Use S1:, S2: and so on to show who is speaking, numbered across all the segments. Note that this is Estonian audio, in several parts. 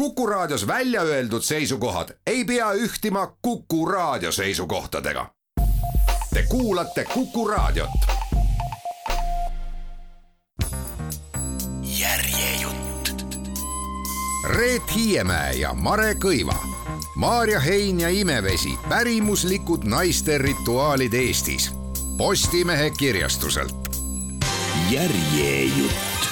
S1: Kuku Raadios välja öeldud seisukohad ei pea ühtima Kuku Raadio seisukohtadega. Te kuulate Kuku Raadiot. järjejutt. Reet Hiiemäe ja Mare Kõiva, Maarja Hein ja Imevesi, pärimuslikud naiste rituaalid Eestis. Postimehe kirjastuselt. järjejutt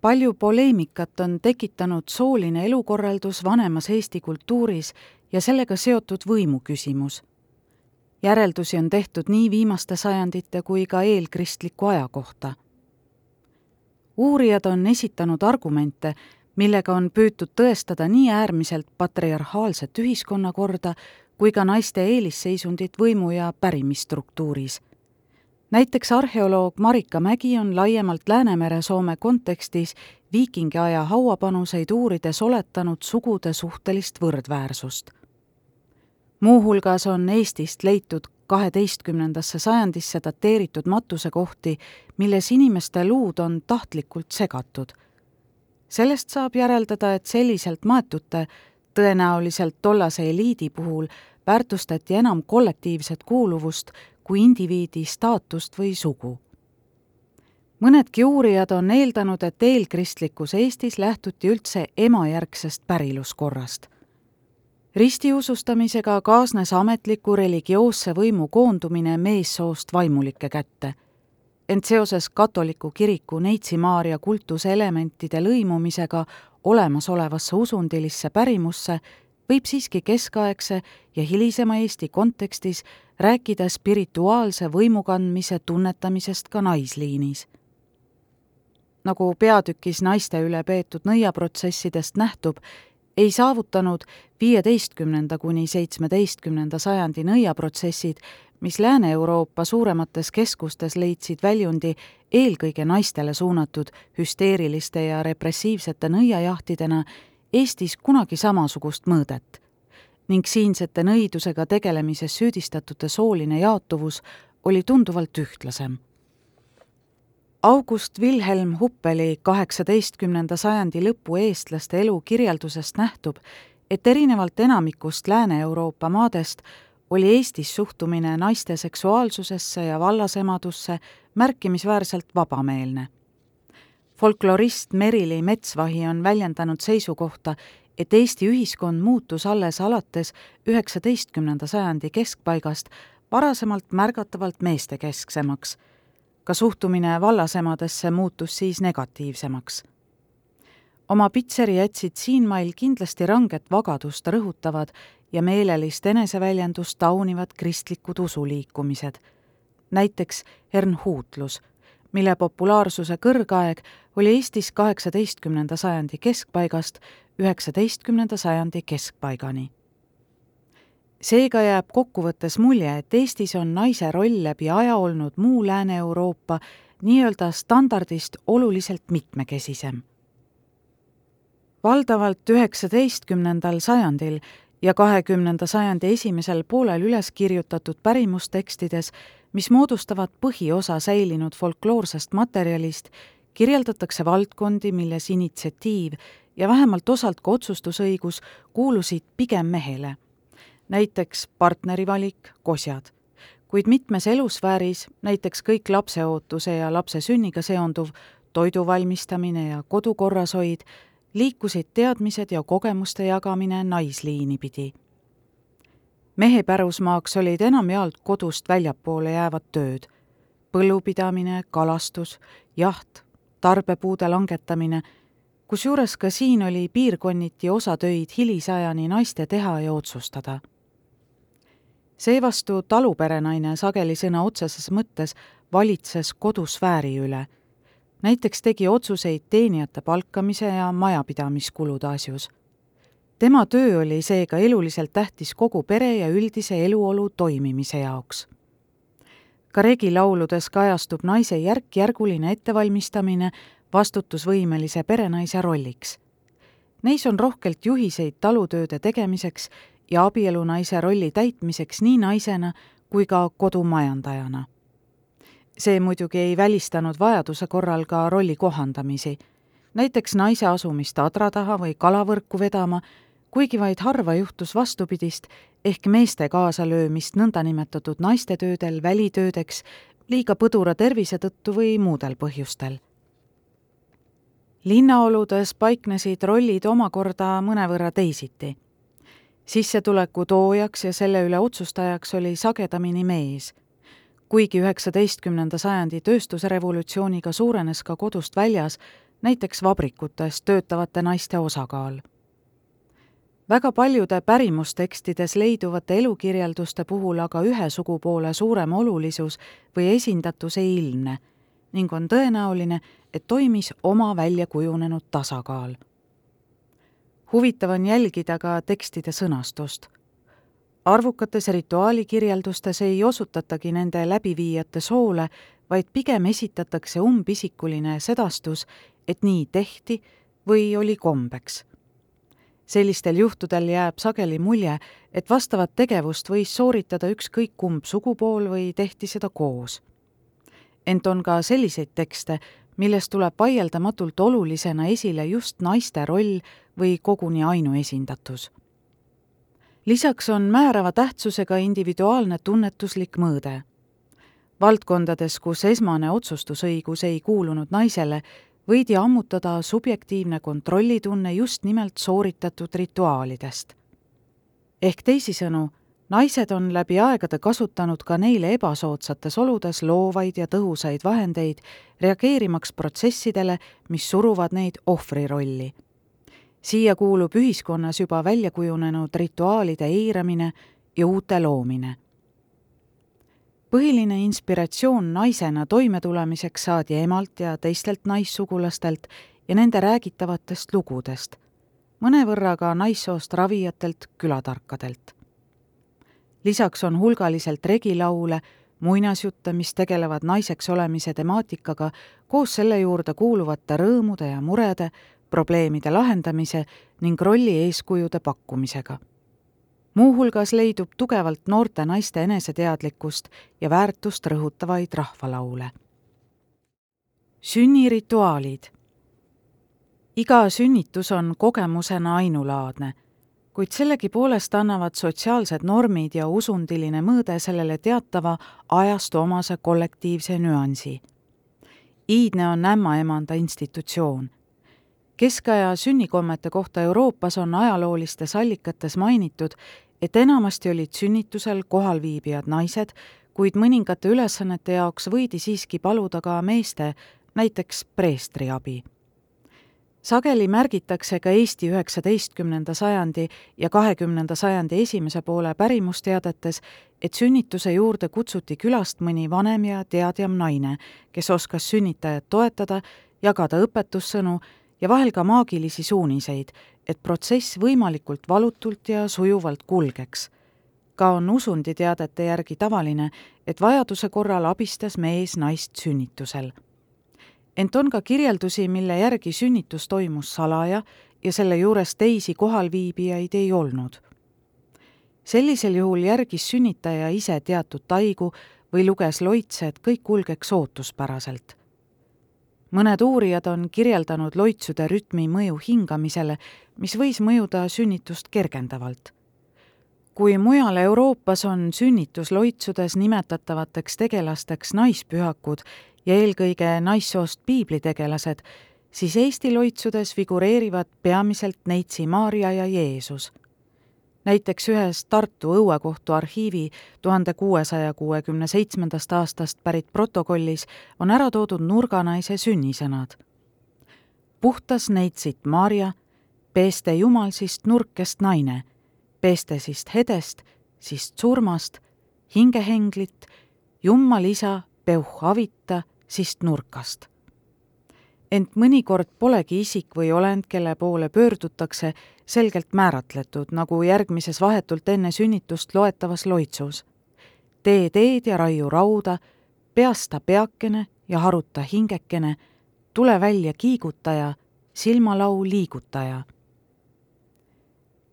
S2: palju poleemikat on tekitanud sooline elukorraldus vanemas Eesti kultuuris ja sellega seotud võimu küsimus. järeldusi on tehtud nii viimaste sajandite kui ka eelkristliku aja kohta. uurijad on esitanud argumente, millega on püütud tõestada nii äärmiselt patriarhaalset ühiskonnakorda kui ka naiste eelisseisundit võimu- ja pärimisstruktuuris näiteks arheoloog Marika Mägi on laiemalt Läänemere-Soome kontekstis viikingiaja hauapanuseid uurides oletanud sugude suhtelist võrdväärsust. muuhulgas on Eestist leitud kaheteistkümnendasse sajandisse dateeritud matusekohti, milles inimeste luud on tahtlikult segatud. sellest saab järeldada, et selliselt maetute, tõenäoliselt tollase eliidi puhul väärtustati enam kollektiivset kuuluvust kui indiviidi staatust või sugu. mõnedki uurijad on eeldanud, et eelkristlikus Eestis lähtuti üldse emajärgsest päriluskorrast. ristiusustamisega kaasnes ametliku religioosse võimu koondumine meessoost vaimulike kätte ent seoses katoliku kiriku Neitsi Maarja kultuse elementide lõimumisega olemasolevasse usundilisse pärimusse võib siiski keskaegse ja hilisema Eesti kontekstis rääkida spirituaalse võimukandmise tunnetamisest ka naisliinis. nagu peatükis naiste üle peetud nõiaprotsessidest nähtub, ei saavutanud viieteistkümnenda kuni seitsmeteistkümnenda sajandi nõiaprotsessid, mis Lääne-Euroopa suuremates keskustes leidsid väljundi eelkõige naistele suunatud hüsteeriliste ja repressiivsete nõiajahtidena, Eestis kunagi samasugust mõõdet ning siinsete nõidusega tegelemises süüdistatute sooline jaotuvus oli tunduvalt ühtlasem. August Wilhelm Huppeli kaheksateistkümnenda sajandi lõpu eestlaste elu kirjeldusest nähtub, et erinevalt enamikust Lääne-Euroopa maadest oli Eestis suhtumine naiste seksuaalsusesse ja vallasemadusse märkimisväärselt vabameelne folklorist Merili Metsvahi on väljendanud seisukohta, et Eesti ühiskond muutus alles alates üheksateistkümnenda sajandi keskpaigast varasemalt märgatavalt meestekesksemaks. ka suhtumine vallasemadesse muutus siis negatiivsemaks. oma pitseri jätsid siinmail kindlasti ranget vagadust rõhutavad ja meelelist eneseväljendust taunivad kristlikud usuliikumised. näiteks hernhuutlus mille populaarsuse kõrgaeg oli Eestis kaheksateistkümnenda sajandi keskpaigast üheksateistkümnenda sajandi keskpaigani. seega jääb kokkuvõttes mulje, et Eestis on naise roll läbi aja olnud muu Lääne-Euroopa nii-öelda standardist oluliselt mitmekesisem. valdavalt üheksateistkümnendal sajandil ja kahekümnenda sajandi esimesel poolel üles kirjutatud pärimustekstides mis moodustavad põhiosa säilinud folkloorsest materjalist, kirjeldatakse valdkondi, milles initsiatiiv ja vähemalt osalt ka otsustusõigus kuulusid pigem mehele. näiteks partneri valik, kosjad. kuid mitmes elusfääris, näiteks kõik lapseootuse ja lapse sünniga seonduv, toidu valmistamine ja kodu korrashoid, liikusid teadmised ja kogemuste jagamine naisliini pidi mehe pärusmaaks olid enamjaolt kodust väljapoole jäävad tööd. põllupidamine, kalastus, jaht, tarbepuude langetamine, kusjuures ka siin oli piirkonniti osa töid hilisajani naiste teha ja otsustada. seevastu taluperenaine sageli sõna otseses mõttes valitses kodusfääri üle. näiteks tegi otsuseid teenijate palkamise ja majapidamiskulude asjus tema töö oli seega eluliselt tähtis kogu pere ja üldise eluolu toimimise jaoks. ka regilauludes kajastub naise järk-järguline ettevalmistamine vastutusvõimelise perenaise rolliks. Neis on rohkelt juhiseid talutööde tegemiseks ja abielunaise rolli täitmiseks nii naisena kui ka kodumajandajana. see muidugi ei välistanud vajaduse korral ka rolli kohandamisi näiteks naise asumist adra taha või kalavõrku vedama, kuigi vaid harva juhtus vastupidist, ehk meeste kaasalöömist nõndanimetatud naistetöödel välitöödeks liiga põdura tervise tõttu või muudel põhjustel. Linnaoludes paiknesid rollid omakorda mõnevõrra teisiti. sissetuleku toojaks ja selle üle otsustajaks oli sagedamini mees kuigi üheksateistkümnenda sajandi tööstusrevolutsiooniga suurenes ka kodust väljas, näiteks vabrikutes töötavate naiste osakaal. väga paljude pärimustekstides leiduvate elukirjelduste puhul aga ühe sugupoole suurem olulisus või esindatus ei ilmne ning on tõenäoline, et toimis oma välja kujunenud tasakaal. huvitav on jälgida ka tekstide sõnastust arvukates rituaalikirjeldustes ei osutatagi nende läbiviijate soole, vaid pigem esitatakse umbisikuline sedastus, et nii tehti või oli kombeks. sellistel juhtudel jääb sageli mulje, et vastavat tegevust võis sooritada ükskõik kumb sugupool või tehti seda koos. ent on ka selliseid tekste, milles tuleb vaieldamatult olulisena esile just naiste roll või koguni ainuesindatus lisaks on määrava tähtsusega individuaalne tunnetuslik mõõde. valdkondades, kus esmane otsustusõigus ei kuulunud naisele, võidi ammutada subjektiivne kontrollitunne just nimelt sooritatud rituaalidest. ehk teisisõnu, naised on läbi aegade kasutanud ka neile ebasoodsates oludes loovaid ja tõhusaid vahendeid, reageerimaks protsessidele, mis suruvad neid ohvri rolli siia kuulub ühiskonnas juba välja kujunenud rituaalide eiramine ja uute loomine. põhiline inspiratsioon naisena toimetulemiseks saadi emalt ja teistelt naissugulastelt ja nende räägitavatest lugudest, mõnevõrra ka naissoost ravijatelt külatarkadelt. Lisaks on hulgaliselt regilaule, muinasjutte, mis tegelevad naiseks olemise temaatikaga koos selle juurde kuuluvate rõõmude ja murede, probleemide lahendamise ning rolli eeskujude pakkumisega. muuhulgas leidub tugevalt noorte naiste eneseteadlikkust ja väärtust rõhutavaid rahvalaule. sünnirituaalid. iga sünnitus on kogemusena ainulaadne, kuid sellegipoolest annavad sotsiaalsed normid ja usundiline mõõde sellele teatava ajastu omase kollektiivse nüansi. iidne on ämmaemanda institutsioon keskaja sünnikommete kohta Euroopas on ajaloolistes allikates mainitud, et enamasti olid sünnitusel kohalviibijad naised, kuid mõningate ülesannete jaoks võidi siiski paluda ka meeste, näiteks preestri abi. Sageli märgitakse ka Eesti üheksateistkümnenda sajandi ja kahekümnenda sajandi esimese poole pärimusteadetes, et sünnituse juurde kutsuti külast mõni vanem ja teadjam naine, kes oskas sünnitajat toetada, jagada õpetussõnu ja vahel ka maagilisi suuniseid, et protsess võimalikult valutult ja sujuvalt kulgeks. ka on usunditeadete järgi tavaline, et vajaduse korral abistas mees naist sünnitusel. Ent on ka kirjeldusi, mille järgi sünnitus toimus salaja ja selle juures teisi kohalviibijaid ei olnud. sellisel juhul järgis sünnitaja ise teatud taigu või luges loitse, et kõik kulgeks ootuspäraselt mõned uurijad on kirjeldanud loitsude rütmi mõju hingamisele, mis võis mõjuda sünnitust kergendavalt. kui mujal Euroopas on sünnitusloitsudes nimetatavateks tegelasteks naispühakud ja eelkõige naissoost piiblitegelased, siis Eesti loitsudes figureerivad peamiselt neitsi Maarja ja Jeesus näiteks ühes Tartu õuekohtu arhiivi tuhande kuuesaja kuuekümne seitsmendast aastast pärit protokollis on ära toodud nurganaise sünnisõnad. puhtas neitsit Maarja, peeste jumal sist nurkest naine, peeste sist hedest, sist surmast, hingehenglit, jummal isa peuh avita sist nurkast ent mõnikord polegi isik või olend, kelle poole pöördutakse, selgelt määratletud, nagu järgmises vahetult enne sünnitust loetavas loitsus. tee teed ja raiu rauda, peasta peakene ja haruta hingekene, tule välja kiigutaja, silmalau liigutaja.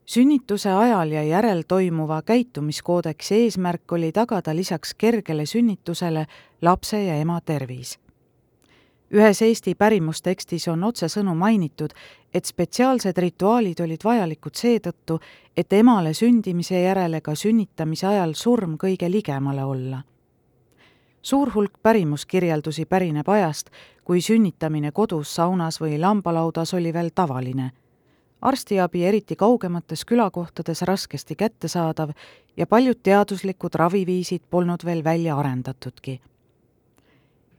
S2: Sünnituse ajal ja järel toimuva käitumiskoodeksi eesmärk oli tagada lisaks kergele sünnitusele lapse ja ema tervis ühes Eesti pärimustekstis on otsesõnu mainitud, et spetsiaalsed rituaalid olid vajalikud seetõttu, et emale sündimise järel ega sünnitamise ajal surm kõige ligemale olla. suur hulk pärimuskirjeldusi pärineb ajast, kui sünnitamine kodus, saunas või lambalaudas oli veel tavaline. Arstiabi, eriti kaugemates külakohtades, raskesti kättesaadav ja paljud teaduslikud raviviisid polnud veel välja arendatudki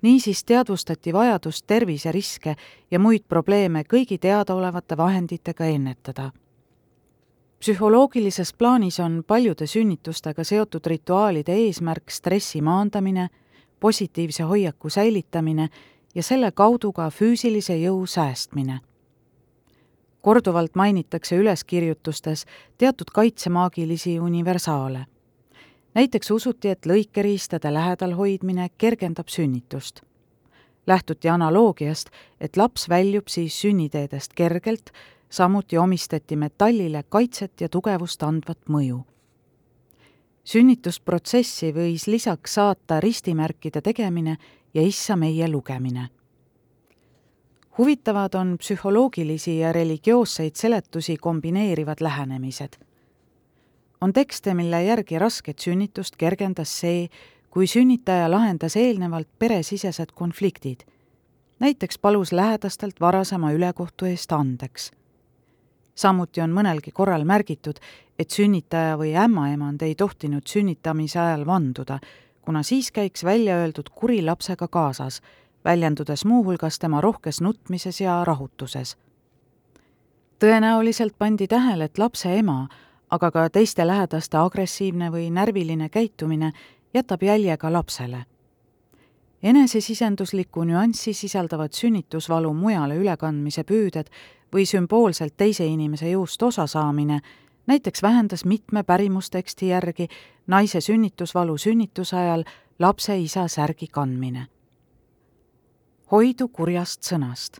S2: niisiis teadvustati vajadust terviseriske ja muid probleeme kõigi teadaolevate vahenditega ennetada. psühholoogilises plaanis on paljude sünnitustega seotud rituaalide eesmärk stressi maandamine, positiivse hoiaku säilitamine ja selle kaudu ka füüsilise jõu säästmine. Korduvalt mainitakse üleskirjutustes teatud kaitsemaagilisi universaale näiteks usuti, et lõikeriistade lähedal hoidmine kergendab sünnitust. lähtuti analoogiast, et laps väljub siis sünniteedest kergelt, samuti omistati metallile kaitset ja tugevust andvat mõju. sünnitusprotsessi võis lisaks saata ristimärkide tegemine ja issa meie lugemine huvitavad on psühholoogilisi ja religioosseid seletusi kombineerivad lähenemised on tekste, mille järgi rasket sünnitust kergendas see, kui sünnitaja lahendas eelnevalt peresisesed konfliktid. näiteks palus lähedastelt varasema ülekohtu eest andeks. samuti on mõnelgi korral märgitud, et sünnitaja või ämmaemand ei tohtinud sünnitamise ajal vanduda, kuna siis käiks välja öeldud kuri lapsega kaasas, väljendudes muuhulgas tema rohkes nutmises ja rahutuses. tõenäoliselt pandi tähele, et lapse ema aga ka teiste lähedaste agressiivne või närviline käitumine jätab jälje ka lapsele. enesesisenduslikku nüanssi sisaldavad sünnitusvalu mujale ülekandmise püüded või sümboolselt teise inimese jõust osasaamine näiteks vähendas mitme pärimusteksti järgi naise sünnitusvalu sünnituse ajal lapse isa särgi kandmine. Hoidu kurjast sõnast.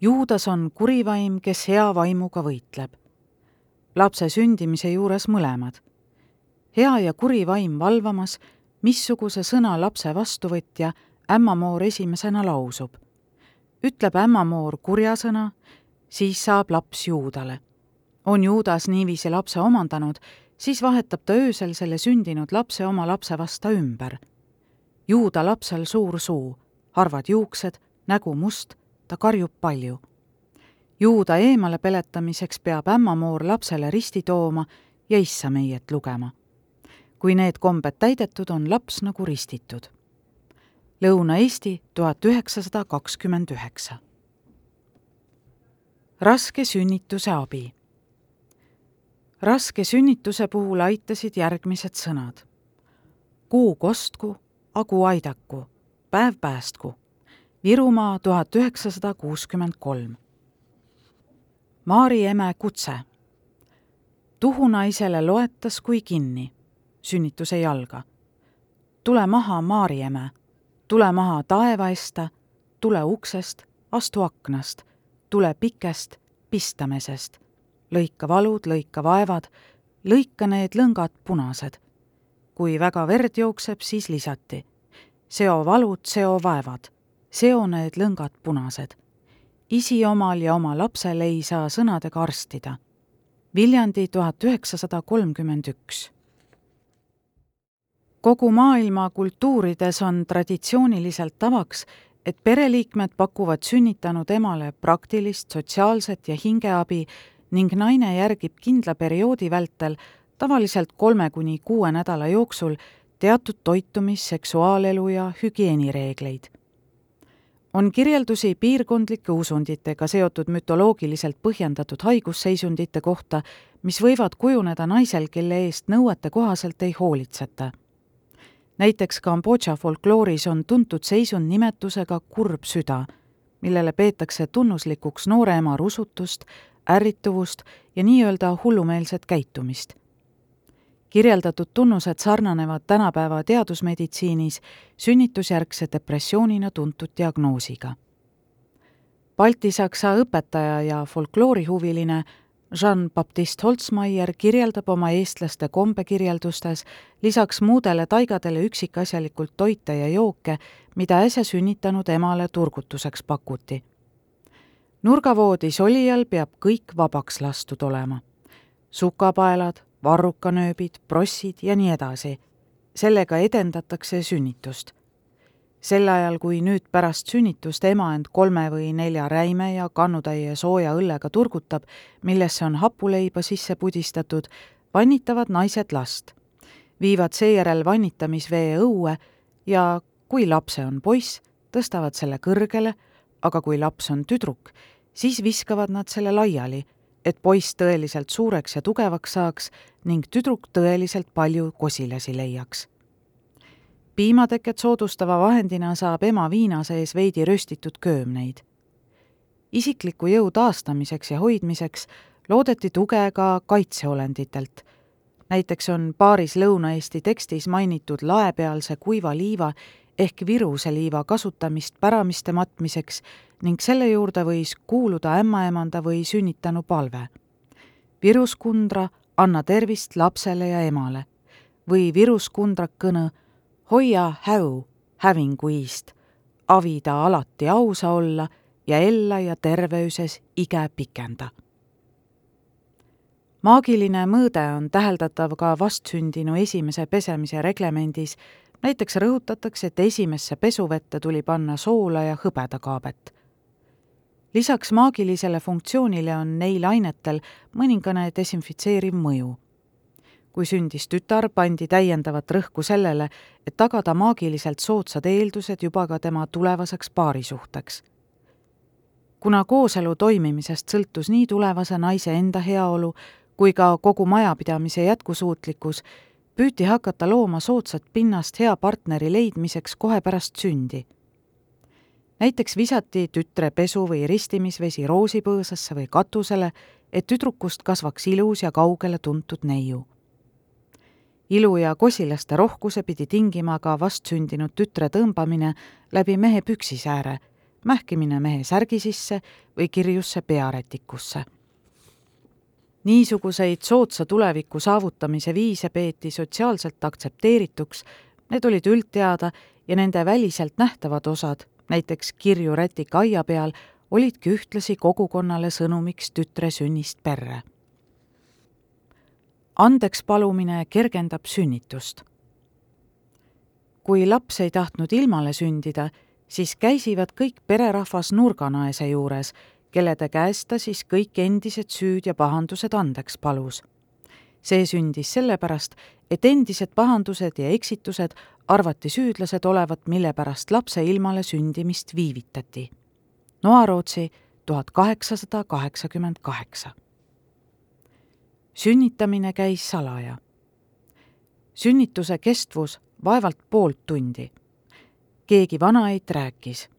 S2: Juudas on kurivaim, kes hea vaimuga võitleb lapse sündimise juures mõlemad. hea ja kuri vaim valvamas, missuguse sõna lapse vastuvõtja ämmamoor esimesena lausub. ütleb ämmamoor kurja sõna, siis saab laps Juudale. on Juudas niiviisi lapse omandanud, siis vahetab ta öösel selle sündinud lapse oma lapse vasta ümber. Juuda lapsel suur suu, harvad juuksed, nägu must, ta karjub palju juuda eemale peletamiseks peab ämmamoor lapsele risti tooma ja issa meiet lugema. kui need kombed täidetud, on laps nagu ristitud. Lõuna-Eesti tuhat üheksasada kakskümmend üheksa. raske sünnituse abi. raske sünnituse puhul aitasid järgmised sõnad. kuu kostku, agu aidaku, päev päästku. Virumaa tuhat üheksasada kuuskümmend kolm Maari eme kutse. tuhunaisele loetas kui kinni, sünnituse jalga. tule maha, Maari eme, tule maha taevaesta, tule uksest, astu aknast, tule pikest pistamesest. lõika valud, lõika vaevad, lõika need lõngad punased. kui väga verd jookseb, siis lisati. Seo valud, seo vaevad, seo need lõngad punased isi omal ja oma lapsel ei saa sõnadega arstida. Viljandi tuhat üheksasada kolmkümmend üks. kogu maailma kultuurides on traditsiooniliselt tavaks, et pereliikmed pakuvad sünnitanud emale praktilist, sotsiaalset ja hingeabi ning naine järgib kindla perioodi vältel, tavaliselt kolme kuni kuue nädala jooksul, teatud toitumis-, seksuaalelu ja hügieenireegleid on kirjeldusi piirkondlike usunditega seotud mütoloogiliselt põhjendatud haigusseisundite kohta, mis võivad kujuneda naisel, kelle eest nõuete kohaselt ei hoolitseta. näiteks Kambodža folklooris on tuntud seisund nimetusega kurb süda, millele peetakse tunnuslikuks noore ema rusutust, ärrituvust ja nii-öelda hullumeelset käitumist kirjeldatud tunnused sarnanevad tänapäeva teadusmeditsiinis sünnitusjärgse depressioonina tuntud diagnoosiga. Balti-Saksa õpetaja ja folkloorihuviline Jean-Baptiste Holzmeier kirjeldab oma eestlaste kombekirjeldustes lisaks muudele taigadele üksikasjalikult toite ja jooke, mida äsja sünnitanud emale turgutuseks pakuti. nurgavoodis olijal peab kõik vabaks lastud olema. sukapaelad, varrukanööbid, prossid ja nii edasi. sellega edendatakse sünnitust sel ajal, kui nüüd pärast sünnitust ema end kolme või nelja räime ja kannutäie sooja õllega turgutab, millesse on hapuleiba sisse pudistatud, vannitavad naised last. viivad seejärel vannitamisvee õue ja kui lapse on poiss, tõstavad selle kõrgele, aga kui laps on tüdruk, siis viskavad nad selle laiali, et poiss tõeliselt suureks ja tugevaks saaks ning tüdruk tõeliselt palju kosilasi leiaks piimateket soodustava vahendina saab ema viina sees veidi röstitud köömneid. isikliku jõu taastamiseks ja hoidmiseks loodeti tuge ka kaitseolenditelt. näiteks on paaris Lõuna-Eesti tekstis mainitud laepealse kuiva liiva ehk viruse liiva kasutamist päramiste matmiseks ning selle juurde võis kuuluda ämmaemanda või sünnitanu palve. viruskundra, anna tervist lapsele ja emale või viruskundrak kõne hoia häu hävinguist, avida alati ausa olla ja ella ja terveyses ige pikenda. maagiline mõõde on täheldatav ka vastsündinu esimese pesemise reglemendis, näiteks rõhutatakse, et esimesse pesuvette tuli panna soola ja hõbedakaabet. lisaks maagilisele funktsioonile on neil ainetel mõningane desinfitseeriv mõju kui sündis tütar, pandi täiendavat rõhku sellele, et tagada maagiliselt soodsad eeldused juba ka tema tulevaseks paarisuhteks. kuna kooselu toimimisest sõltus nii tulevase naise enda heaolu kui ka kogu majapidamise jätkusuutlikkus, püüti hakata looma soodsat pinnast hea partneri leidmiseks kohe pärast sündi. näiteks visati tütre pesu- või ristimisvesi roosipõõsasse või katusele, et tüdrukust kasvaks ilus ja kaugele tuntud neiu ilu ja kosilaste rohkuse pidi tingima ka vastsündinud tütre tõmbamine läbi mehe püksisääre, mähkimine mehe särgi sisse või kirjusse pearätikusse. Niisuguseid soodsa tuleviku saavutamise viise peeti sotsiaalselt aktsepteerituks, need olid üldteada ja nende väliselt nähtavad osad, näiteks kirju rätika aia peal, olidki ühtlasi kogukonnale sõnumiks tütre sünnist perre andeks palumine kergendab sünnitust. kui laps ei tahtnud ilmale sündida, siis käisivad kõik pererahvas nurganaese juures, kellede käest ta siis kõik endised süüd ja pahandused andeks palus. see sündis sellepärast, et endised pahandused ja eksitused arvati süüdlased olevat, mille pärast lapse ilmale sündimist viivitati. Noarootsi tuhat kaheksasada kaheksakümmend kaheksa sünnitamine käis salaja. sünnituse kestvus vaevalt poolt tundi. keegi vanaeit rääkis.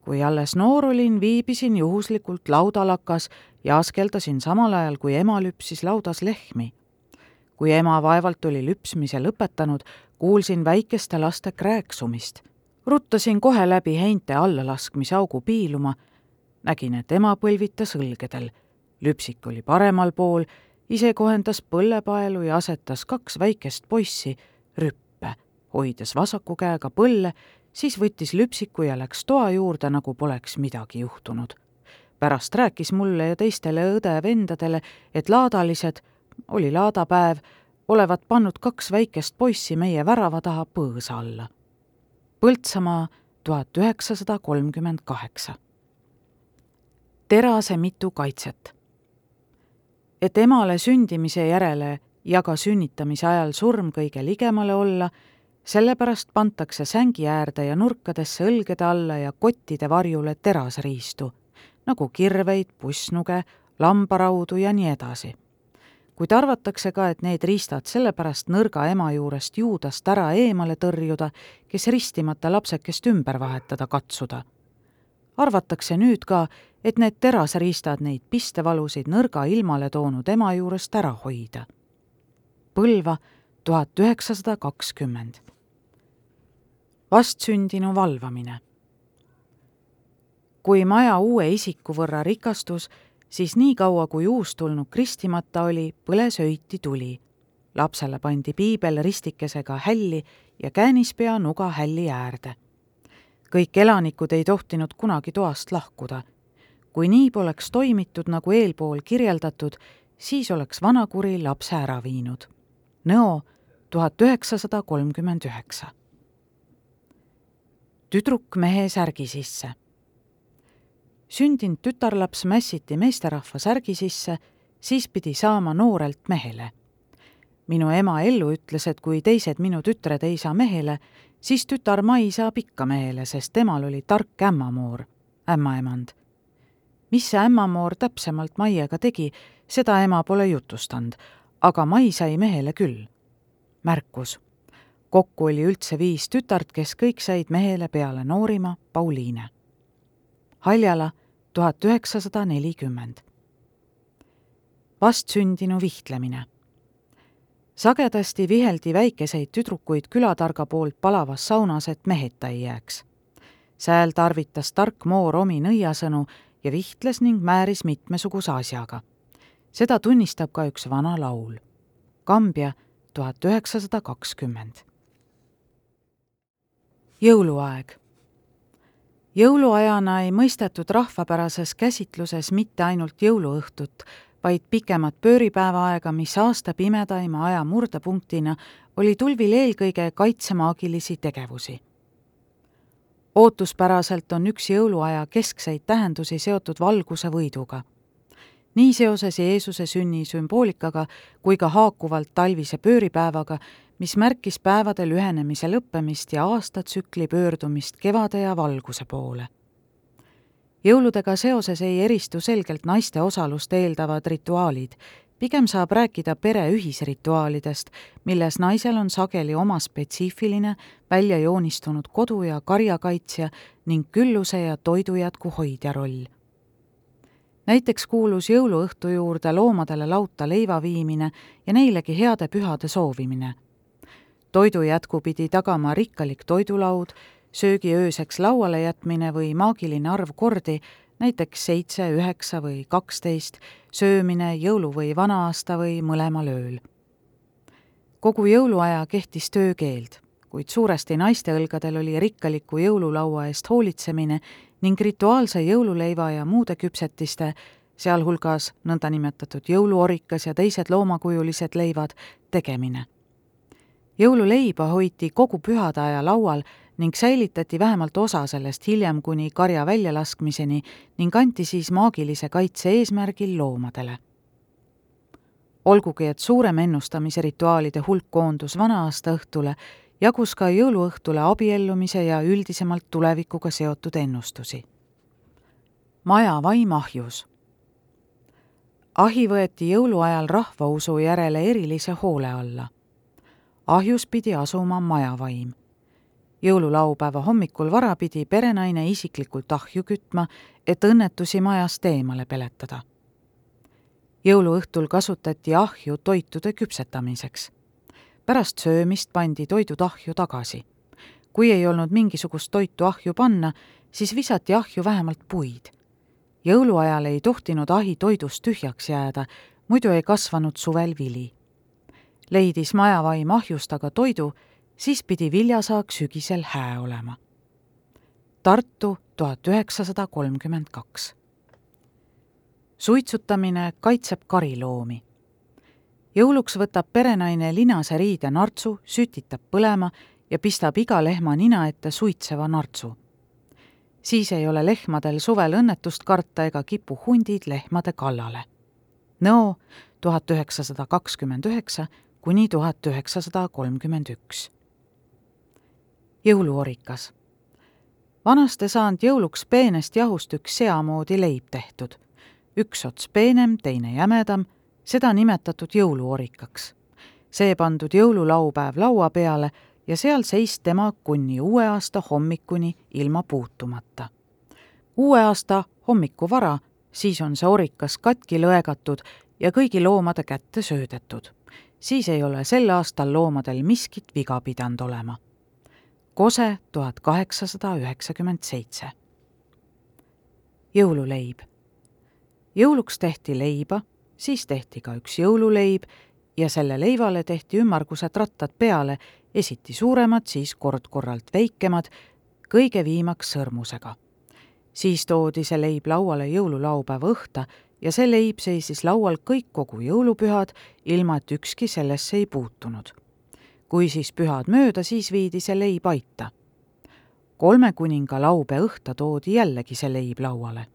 S2: Kui alles noor olin, viibisin juhuslikult laudalakas ja askeldasin samal ajal, kui ema lüpsis laudas lehmi. kui ema vaevalt oli lüpsmise lõpetanud, kuulsin väikeste laste krääksumist. ruttasin kohe läbi heinte allalaskmise augu piiluma, nägin, et ema põlvitas õlgedel. lüpsik oli paremal pool ise kohendas põllepaelu ja asetas kaks väikest poissi rüppe, hoides vasaku käega põlle, siis võttis lüpsiku ja läks toa juurde, nagu poleks midagi juhtunud. pärast rääkis mulle ja teistele õde-vendadele, et laadalised, oli laadapäev, olevat pannud kaks väikest poissi meie värava taha põõsa alla. Põltsamaa tuhat üheksasada kolmkümmend kaheksa. terase mitu kaitset et emale sündimise järele ja ka sünnitamise ajal surm kõige ligemale olla, sellepärast pantakse sängi äärde ja nurkadesse õlgede alla ja kottide varjule terasriistu, nagu kirveid, pussnuge, lambaraudu ja nii edasi. kuid arvatakse ka, et need riistad sellepärast nõrga ema juurest juudast ära eemale tõrjuda, kes ristimata lapsekest ümber vahetada katsuda. arvatakse nüüd ka, et need terasriistad neid pistevalusid nõrga ilmale toonud ema juurest ära hoida. Põlva tuhat üheksasada kakskümmend. vastsündinu valvamine. kui maja uue isiku võrra rikastus, siis niikaua, kui uustulnuk ristimata oli, põles öiti tuli. lapsele pandi piibel ristikesega hälli ja käänispea nuga hälli äärde. kõik elanikud ei tohtinud kunagi toast lahkuda. kui nii poleks toimitud, nagu eelpool kirjeldatud, siis oleks vanakuri lapse ära viinud. Nõo tuhat üheksasada kolmkümmend üheksa. tüdruk mehe särgi sisse sündinud tütarlaps mässiti meesterahva särgi sisse, siis pidi saama noorelt mehele. minu ema Ellu ütles, et kui teised minu tütred ei saa mehele, siis tütar Mai saab ikka mehele, sest temal oli tark ämmamoor, ämmaemand. mis see ämmamoor täpsemalt Maiega tegi, seda ema pole jutustanud, aga Mai sai mehele küll. märkus. kokku oli üldse viis tütart, kes kõik said mehele peale noorima Pauliine. Haljala tuhat üheksasada nelikümmend. vastsündinu vihtlemine. sagedasti viheldi väikeseid tüdrukuid külatarga poolt palavas saunas, et meheta ei jääks. sääl tarvitas tark moor omi nõiasõnu ja vihtles ning määris mitmesuguse asjaga. Seda tunnistab ka üks vana laul. Kambja tuhat üheksasada kakskümmend. jõuluaeg jõuluajana ei mõistetud rahvapärases käsitluses mitte ainult jõuluõhtut, vaid pikemat pööripäeva aega, mis aasta pimedaima aja murdepunktina oli tulvil eelkõige kaitsemaagilisi tegevusi. ootuspäraselt on üks jõuluaja keskseid tähendusi seotud valguse võiduga. Nii seoses Jeesuse sünni sümboolikaga kui ka haakuvalt talvise pööripäevaga, mis märkis päevade lühenemise lõppemist ja aastatsükli pöördumist kevade ja valguse poole. jõuludega seoses ei eristu selgelt naiste osalust eeldavad rituaalid, pigem saab rääkida pere ühisrituaalidest, milles naisel on sageli oma spetsiifiline, välja joonistunud kodu- ja karjakaitsja ning külluse ja toidujätku hoidja roll näiteks kuulus jõuluõhtu juurde loomadele lauta leiva viimine ja neilegi heade pühade soovimine toidu jätku pidi tagama rikkalik toidulaud, söögi ööseks lauale jätmine või maagiline arv kordi, näiteks seitse, üheksa või kaksteist, söömine jõulu- või vana-aasta või mõlemal ööl. kogu jõuluaja kehtis töökeeld, kuid suuresti naiste õlgadel oli rikkaliku jõululaua eest hoolitsemine ning rituaalse jõululeiva ja muude küpsetiste, sealhulgas nõndanimetatud jõuluorikas ja teised loomakujulised leivad, tegemine jõululeiba hoiti kogu pühade aja laual ning säilitati vähemalt osa sellest hiljem kuni karja väljalaskmiseni ning anti siis maagilise kaitse eesmärgil loomadele. olgugi, et suurem ennustamise rituaalide hulk koondus vana-aasta õhtule, jagus ka jõuluõhtule abiellumise ja üldisemalt tulevikuga seotud ennustusi. maja vaim ahjus. ahi võeti jõuluajal rahvausu järele erilise hoole alla ahjus pidi asuma majavaim. jõululaupäeva hommikul vara pidi perenaine isiklikult ahju kütma, et õnnetusi majast eemale peletada. jõuluõhtul kasutati ahju toitude küpsetamiseks. Pärast söömist pandi toidud ahju tagasi. kui ei olnud mingisugust toitu ahju panna, siis visati ahju vähemalt puid. jõuluajal ei tohtinud ahi toidust tühjaks jääda, muidu ei kasvanud suvel vili leidis majavaim ahjust aga toidu, siis pidi viljasaak sügisel hää olema. Tartu tuhat üheksasada kolmkümmend kaks. suitsutamine kaitseb kariloomi. Jõuluks võtab perenaine linase riide nartsu, sütitab põlema ja pistab iga lehma nina ette suitseva nartsu. siis ei ole lehmadel suvel õnnetust karta ega kipu hundid lehmade kallale. Nõo tuhat üheksasada kakskümmend üheksa kuni tuhat üheksasada kolmkümmend üks. jõuluorikas. vanasti saanud jõuluks peenest jahust üks sea moodi leib tehtud. üks ots peenem, teine jämedam, seda nimetatud jõuluorikaks. see pandud jõululaupäev laua peale ja seal seis tema kuni uue aasta hommikuni ilma puutumata. uue aasta hommikuvara, siis on see orikas katki lõegatud ja kõigi loomade kätte söödetud siis ei ole sel aastal loomadel miskit viga pidanud olema. Kose tuhat kaheksasada üheksakümmend seitse. jõululeib. jõuluks tehti leiba, siis tehti ka üks jõululeib ja selle leivale tehti ümmargused rattad peale, esiti suuremad, siis kord-korralt väikemad, kõige viimaks sõrmusega. siis toodi see leib lauale jõululaupäeva õhta ja see leib seisis laual kõik kogu jõulupühad, ilma et ükski sellesse ei puutunud. kui siis pühad mööda, siis viidi see leib aita. kolme kuninga laupäeva õhta toodi jällegi see leib lauale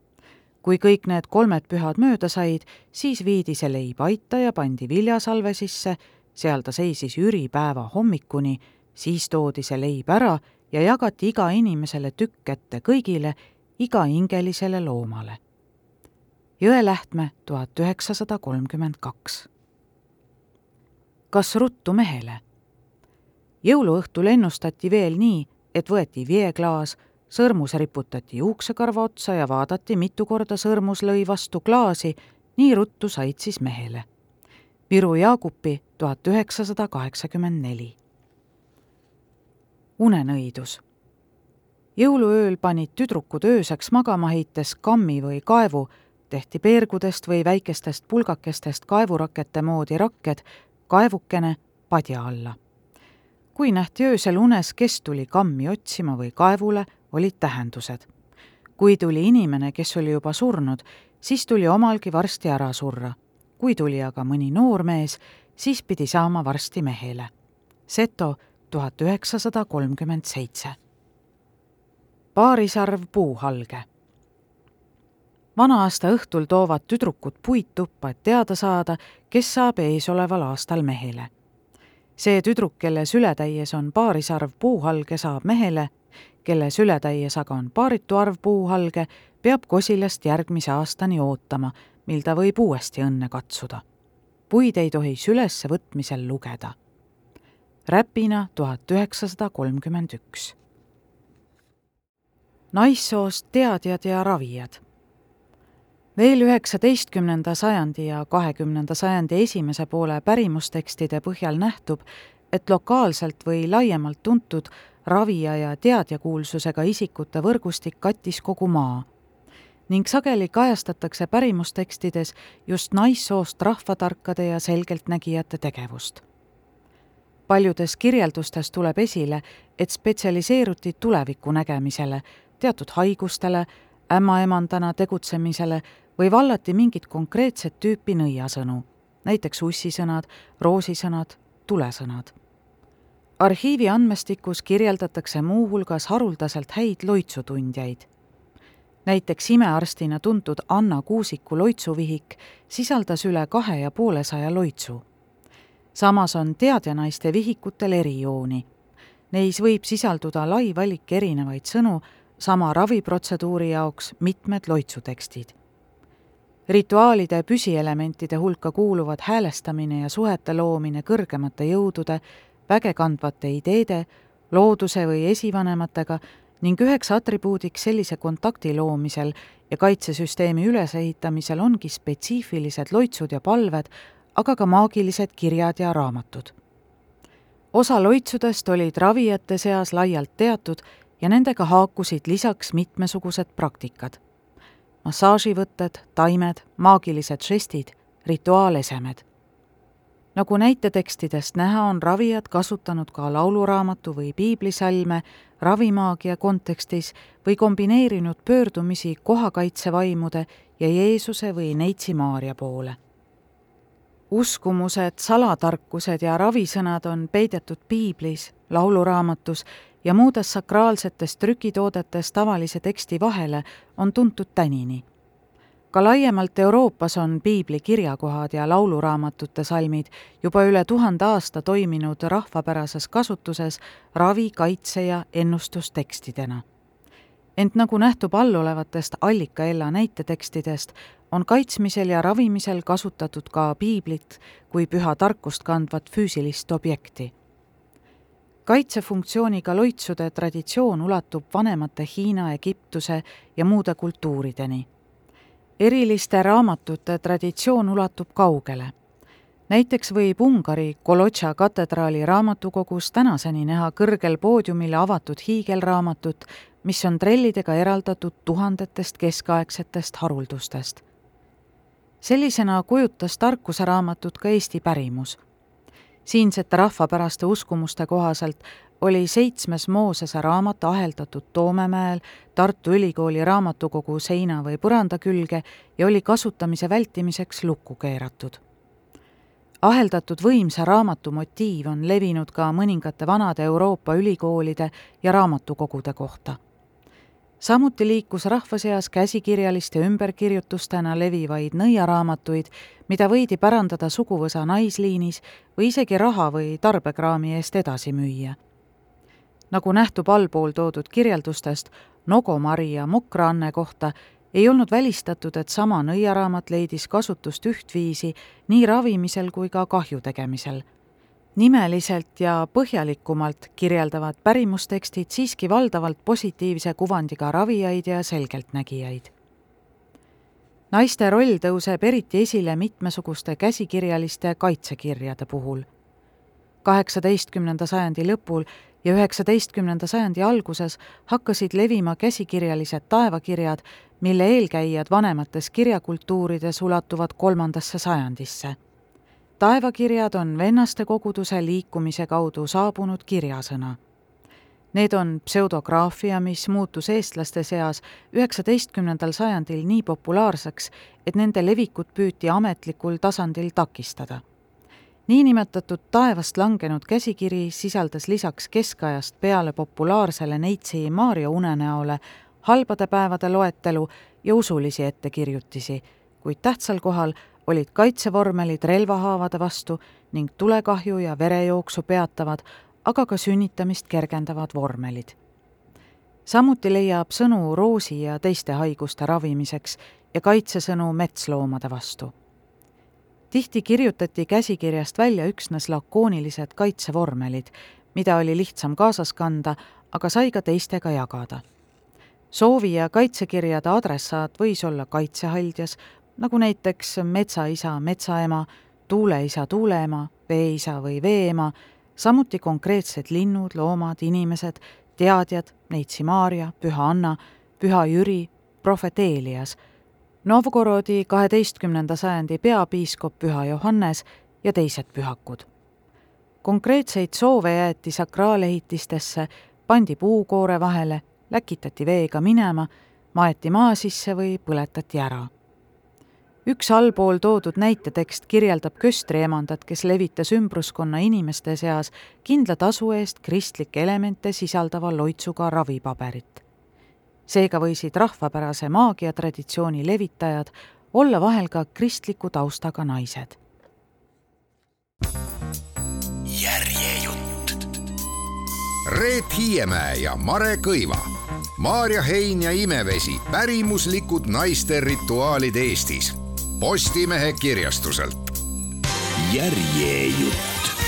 S2: kui kõik need kolmed pühad mööda said, siis viidi see leib aita ja pandi viljasalve sisse, seal ta seisis üripäeva hommikuni, siis toodi see leib ära ja jagati iga inimesele tükk ette kõigile, iga hingelisele loomale. Jõelähtme tuhat üheksasada kolmkümmend kaks. kas ruttu mehele? jõuluõhtul ennustati veel nii, et võeti veeklaas sõrmus riputati juuksekarva otsa ja vaadati, mitu korda sõrmus lõi vastu klaasi, nii ruttu said siis mehele. Viru Jaagupi tuhat üheksasada kaheksakümmend neli. unenõidus. jõuluööl panid tüdrukud ööseks magama heites kammi või kaevu, tehti peergudest või väikestest pulgakestest kaevurakete moodi rakked, kaevukene padja alla kui nähti öösel unes, kes tuli kammi otsima või kaevule, olid tähendused. kui tuli inimene, kes oli juba surnud, siis tuli omalgi varsti ära surra. kui tuli aga mõni noormees, siis pidi saama varsti mehele. Seto tuhat üheksasada kolmkümmend seitse. paarisarv puuhalge vana-aasta õhtul toovad tüdrukud puid tuppa, et teada saada, kes saab eesoleval aastal mehele. See tüdruk, kelle sületäies on paarisarv puuhalge, saab mehele kelle sületäies aga on paaritu arv puuhalge, peab kosilast järgmise aastani ootama, mil ta võib uuesti õnne katsuda. puid ei tohi sülesse võtmisel lugeda. Räpina tuhat üheksasada kolmkümmend üks. naissoost teadjad ja ravijad veel üheksateistkümnenda sajandi ja kahekümnenda sajandi esimese poole pärimustekstide põhjal nähtub, et lokaalselt või laiemalt tuntud ravija ja teadjakuulsusega isikute võrgustik kattis kogu maa ning sageli kajastatakse pärimustekstides just naissoost rahvatarkade ja selgeltnägijate tegevust. paljudes kirjeldustes tuleb esile, et spetsialiseeruti tuleviku nägemisele, teatud haigustele, ämmaemandana tegutsemisele või vallati mingit konkreetset tüüpi nõiasõnu, näiteks ussisõnad, roosisõnad, tulesõnad arhiivi andmestikus kirjeldatakse muuhulgas haruldaselt häid loitsutundjaid. näiteks imearstina tuntud Anna Kuusiku loitsuvihik sisaldas üle kahe ja poole saja loitsu. samas on teadjanaiste vihikutel erijooni. Neis võib sisalduda lai valik erinevaid sõnu, sama raviprotseduuri jaoks mitmed loitsutekstid rituaalide püsielementide hulka kuuluvad häälestamine ja suhete loomine kõrgemate jõudude, vägekandvate ideede, looduse või esivanematega ning üheks atribuudiks sellise kontakti loomisel ja kaitsesüsteemi ülesehitamisel ongi spetsiifilised loitsud ja palved, aga ka maagilised kirjad ja raamatud. osa loitsudest olid ravijate seas laialt teatud ja nendega haakusid lisaks mitmesugused praktikad. Massaaživõtted, taimed, maagilised žestid, rituaalesemed nagu näitetekstidest näha, on ravijad kasutanud ka lauluraamatu või piiblisalme ravimaagia kontekstis või kombineerinud pöördumisi kohakaitsevaimude ja Jeesuse või Neitsi Maarja poole. uskumused, salatarkused ja ravisõnad on peidetud piiblis, lauluraamatus ja muudes sakraalsetes trükitoodetes tavalise teksti vahele, on tuntud tänini ka laiemalt Euroopas on piibli kirjakohad ja lauluraamatute salmid juba üle tuhande aasta toiminud rahvapärases kasutuses ravi, kaitse ja ennustustekstidena. ent nagu nähtub allolevatest allikaella näitetekstidest, on kaitsmisel ja ravimisel kasutatud ka piiblit kui püha tarkust kandvat füüsilist objekti kaitsefunktsiooniga loitsude traditsioon ulatub vanemate Hiina, Egiptuse ja muude kultuurideni eriliste raamatute traditsioon ulatub kaugele. näiteks võib Ungari Kolotša katedraali raamatukogus tänaseni näha kõrgel poodiumil avatud hiigelraamatut, mis on trellidega eraldatud tuhandetest keskaegsetest haruldustest. sellisena kujutas tarkuseraamatud ka Eesti pärimus. Siinsete rahvapäraste uskumuste kohaselt oli seitsmes Moosese raamat aheldatud Toomemäel Tartu Ülikooli raamatukogu seina või põranda külge ja oli kasutamise vältimiseks lukku keeratud. aheldatud võimsa raamatu motiiv on levinud ka mõningate vanade Euroopa ülikoolide ja raamatukogude kohta samuti liikus rahva seas käsikirjaliste ümberkirjutustena levivaid nõiaraamatuid, mida võidi pärandada suguvõsa naisliinis või isegi raha või tarbekraami eest edasi müüa. nagu nähtub allpool toodud kirjeldustest Nogomari ja Mokra-Anne kohta, ei olnud välistatud, et sama nõiaraamat leidis kasutust ühtviisi nii ravimisel kui ka kahju tegemisel nimeliselt ja põhjalikumalt kirjeldavad pärimustekstid siiski valdavalt positiivse kuvandiga ravijaid ja selgeltnägijaid. naiste roll tõuseb eriti esile mitmesuguste käsikirjaliste kaitsekirjade puhul. kaheksateistkümnenda sajandi lõpul ja üheksateistkümnenda sajandi alguses hakkasid levima käsikirjalised taevakirjad, mille eelkäijad vanemates kirjakultuurides ulatuvad kolmandasse sajandisse taevakirjad on vennaste koguduse liikumise kaudu saabunud kirjasõna. Need on pseudograafia, mis muutus eestlaste seas üheksateistkümnendal sajandil nii populaarseks, et nende levikut püüti ametlikul tasandil takistada. niinimetatud taevast langenud käsikiri sisaldas lisaks keskajast peale populaarsele Neitsi Maarja unenäole halbade päevade loetelu ja usulisi ettekirjutisi, kuid tähtsal kohal olid kaitsevormelid relvahaavade vastu ning tulekahju ja verejooksu peatavad, aga ka sünnitamist kergendavad vormelid. samuti leiab sõnu roosi ja teiste haiguste ravimiseks ja kaitsesõnu metsloomade vastu. tihti kirjutati käsikirjast välja üksnes lakoonilised kaitsevormelid, mida oli lihtsam kaasas kanda, aga sai ka teistega jagada soovija kaitsekirjade adressaat võis olla kaitsehaldjas nagu näiteks metsaisa, metsaema, tuuleisa, tuuleema, veeisa või veeema, samuti konkreetsed linnud, loomad, inimesed, teadjad, neitsi Maarja, Püha Anna, Püha Jüri, prohvet Eelias, Novgorodi kaheteistkümnenda sajandi peapiiskop Püha Johannes ja teised pühakud. konkreetseid soove jäeti sakraalehitistesse, pandi puukoore vahele, läkitati veega minema, maeti maa sisse või põletati ära üks allpool toodud näitetekst kirjeldab köstriemandat, kes levitas ümbruskonna inimeste seas kindla tasu eest kristlikke elemente sisaldava loitsuga ravipaberit. seega võisid rahvapärase maagiatraditsiooni levitajad olla vahel ka kristliku taustaga naised.
S1: järjejutt. Reet Hiiemäe ja Mare Kõiva Maarja Hein ja Imevesi pärimuslikud naiste rituaalid Eestis Postimehe kirjastuselt. järjejutt